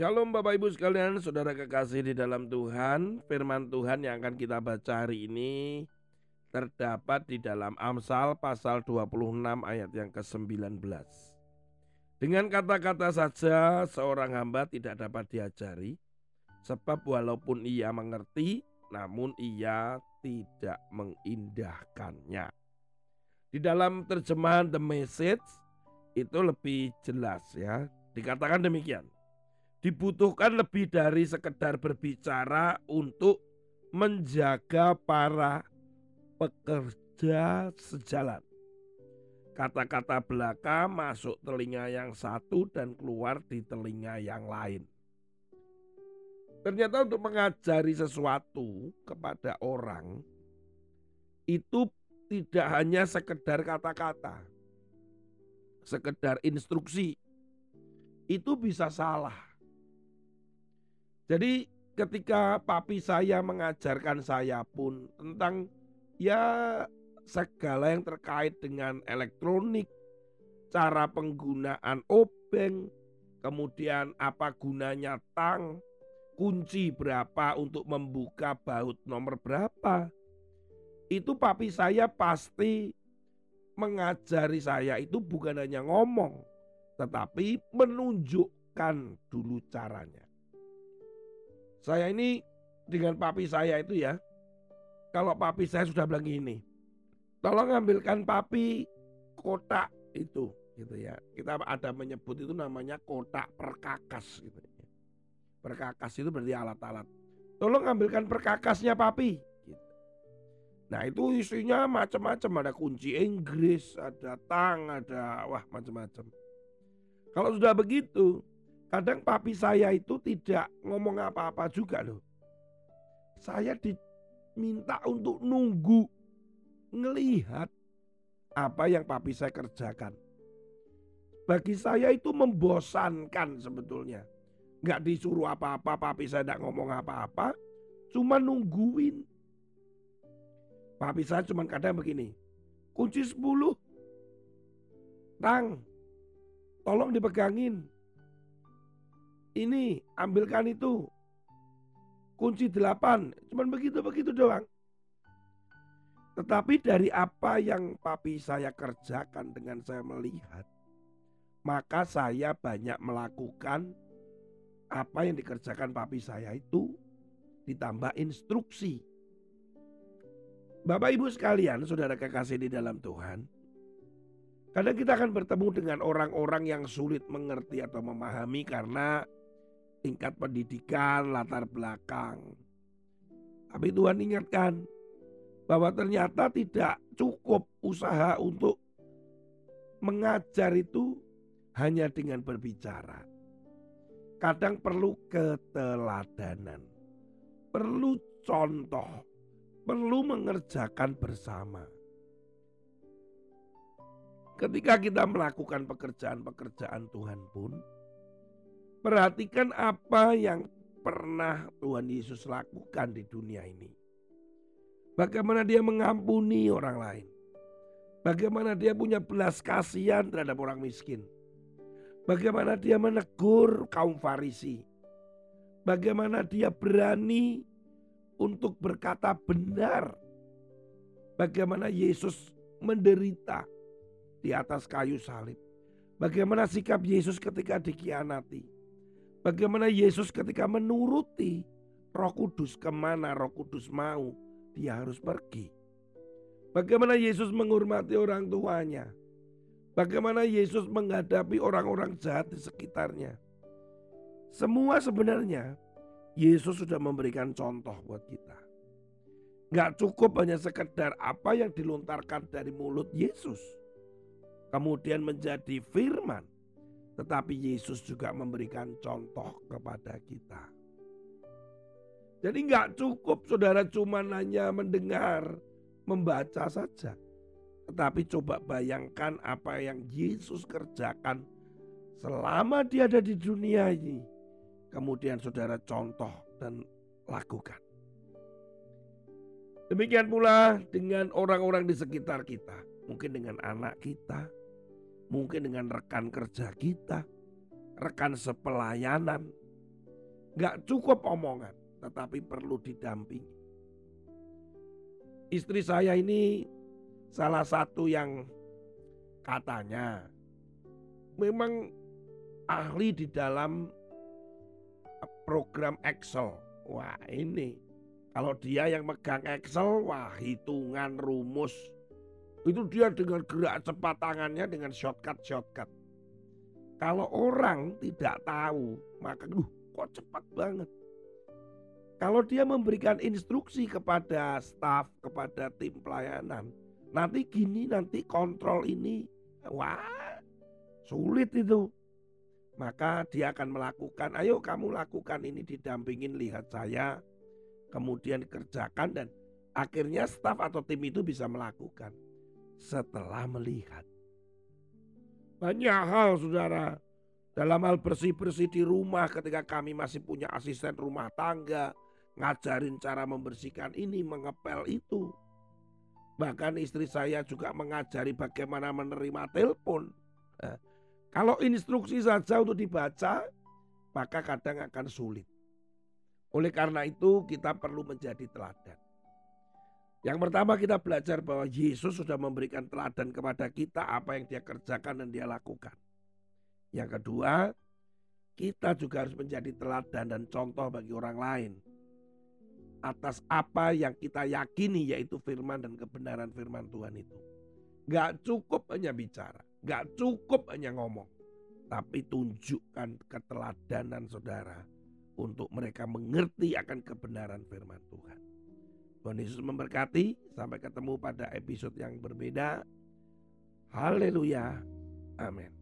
Shalom Bapak Ibu sekalian, saudara kekasih di dalam Tuhan. Firman Tuhan yang akan kita baca hari ini terdapat di dalam Amsal pasal 26 ayat yang ke-19. Dengan kata-kata saja seorang hamba tidak dapat diajari, sebab walaupun ia mengerti, namun ia tidak mengindahkannya. Di dalam terjemahan The Message itu lebih jelas ya, dikatakan demikian dibutuhkan lebih dari sekedar berbicara untuk menjaga para pekerja sejalan. Kata-kata belaka masuk telinga yang satu dan keluar di telinga yang lain. Ternyata untuk mengajari sesuatu kepada orang itu tidak hanya sekedar kata-kata, sekedar instruksi. Itu bisa salah jadi ketika papi saya mengajarkan saya pun tentang ya segala yang terkait dengan elektronik, cara penggunaan obeng, kemudian apa gunanya tang, kunci berapa untuk membuka baut nomor berapa. Itu papi saya pasti mengajari saya itu bukan hanya ngomong, tetapi menunjukkan dulu caranya. Saya ini dengan papi saya itu ya, kalau papi saya sudah bilang gini, tolong ambilkan papi kotak itu gitu ya. Kita ada menyebut itu namanya kotak perkakas gitu ya. Perkakas itu berarti alat-alat. Tolong ambilkan perkakasnya papi. Gitu. Nah itu isinya macam-macam ada kunci Inggris, ada tang, ada wah macam-macam. Kalau sudah begitu, Kadang papi saya itu tidak ngomong apa-apa juga loh. Saya diminta untuk nunggu ngelihat apa yang papi saya kerjakan. Bagi saya itu membosankan sebetulnya. Nggak disuruh apa-apa, papi saya tidak ngomong apa-apa. Cuma nungguin. Papi saya cuma kadang begini. Kunci 10. Tang, tolong dipegangin ini ambilkan itu. Kunci delapan. Cuman begitu begitu doang. Tetapi dari apa yang papi saya kerjakan dengan saya melihat maka saya banyak melakukan apa yang dikerjakan papi saya itu ditambah instruksi. Bapak Ibu sekalian, saudara kekasih di dalam Tuhan, kadang kita akan bertemu dengan orang-orang yang sulit mengerti atau memahami karena tingkat pendidikan, latar belakang. Tapi Tuhan ingatkan bahwa ternyata tidak cukup usaha untuk mengajar itu hanya dengan berbicara. Kadang perlu keteladanan, perlu contoh, perlu mengerjakan bersama. Ketika kita melakukan pekerjaan-pekerjaan Tuhan pun, Perhatikan apa yang pernah Tuhan Yesus lakukan di dunia ini. Bagaimana dia mengampuni orang lain. Bagaimana dia punya belas kasihan terhadap orang miskin. Bagaimana dia menegur kaum Farisi. Bagaimana dia berani untuk berkata benar. Bagaimana Yesus menderita di atas kayu salib. Bagaimana sikap Yesus ketika dikhianati Bagaimana Yesus ketika menuruti Roh Kudus ke mana Roh Kudus mau, dia harus pergi. Bagaimana Yesus menghormati orang tuanya. Bagaimana Yesus menghadapi orang-orang jahat di sekitarnya. Semua sebenarnya Yesus sudah memberikan contoh buat kita. Gak cukup hanya sekedar apa yang dilontarkan dari mulut Yesus. Kemudian menjadi firman tetapi Yesus juga memberikan contoh kepada kita. Jadi nggak cukup saudara cuma hanya mendengar, membaca saja. Tetapi coba bayangkan apa yang Yesus kerjakan selama dia ada di dunia ini. Kemudian saudara contoh dan lakukan. Demikian pula dengan orang-orang di sekitar kita. Mungkin dengan anak kita, mungkin dengan rekan kerja kita, rekan sepelayanan, Gak cukup omongan, tetapi perlu didampingi. Istri saya ini salah satu yang katanya memang ahli di dalam program Excel. Wah ini kalau dia yang megang Excel, wah hitungan rumus itu dia dengan gerak cepat tangannya dengan shortcut-shortcut. Kalau orang tidak tahu, maka duh kok cepat banget. Kalau dia memberikan instruksi kepada staf, kepada tim pelayanan, nanti gini, nanti kontrol ini, wah sulit itu. Maka dia akan melakukan, ayo kamu lakukan ini didampingin lihat saya, kemudian kerjakan dan akhirnya staf atau tim itu bisa melakukan setelah melihat. Banyak hal saudara, dalam hal bersih-bersih di rumah ketika kami masih punya asisten rumah tangga, ngajarin cara membersihkan ini, mengepel itu. Bahkan istri saya juga mengajari bagaimana menerima telepon. Nah, kalau instruksi saja untuk dibaca, maka kadang akan sulit. Oleh karena itu kita perlu menjadi teladan. Yang pertama kita belajar bahwa Yesus sudah memberikan teladan kepada kita apa yang dia kerjakan dan dia lakukan. Yang kedua, kita juga harus menjadi teladan dan contoh bagi orang lain atas apa yang kita yakini yaitu firman dan kebenaran firman Tuhan itu. Gak cukup hanya bicara, gak cukup hanya ngomong. Tapi tunjukkan keteladanan saudara untuk mereka mengerti akan kebenaran firman Tuhan. Tuhan Yesus memberkati. Sampai ketemu pada episode yang berbeda. Haleluya. Amin.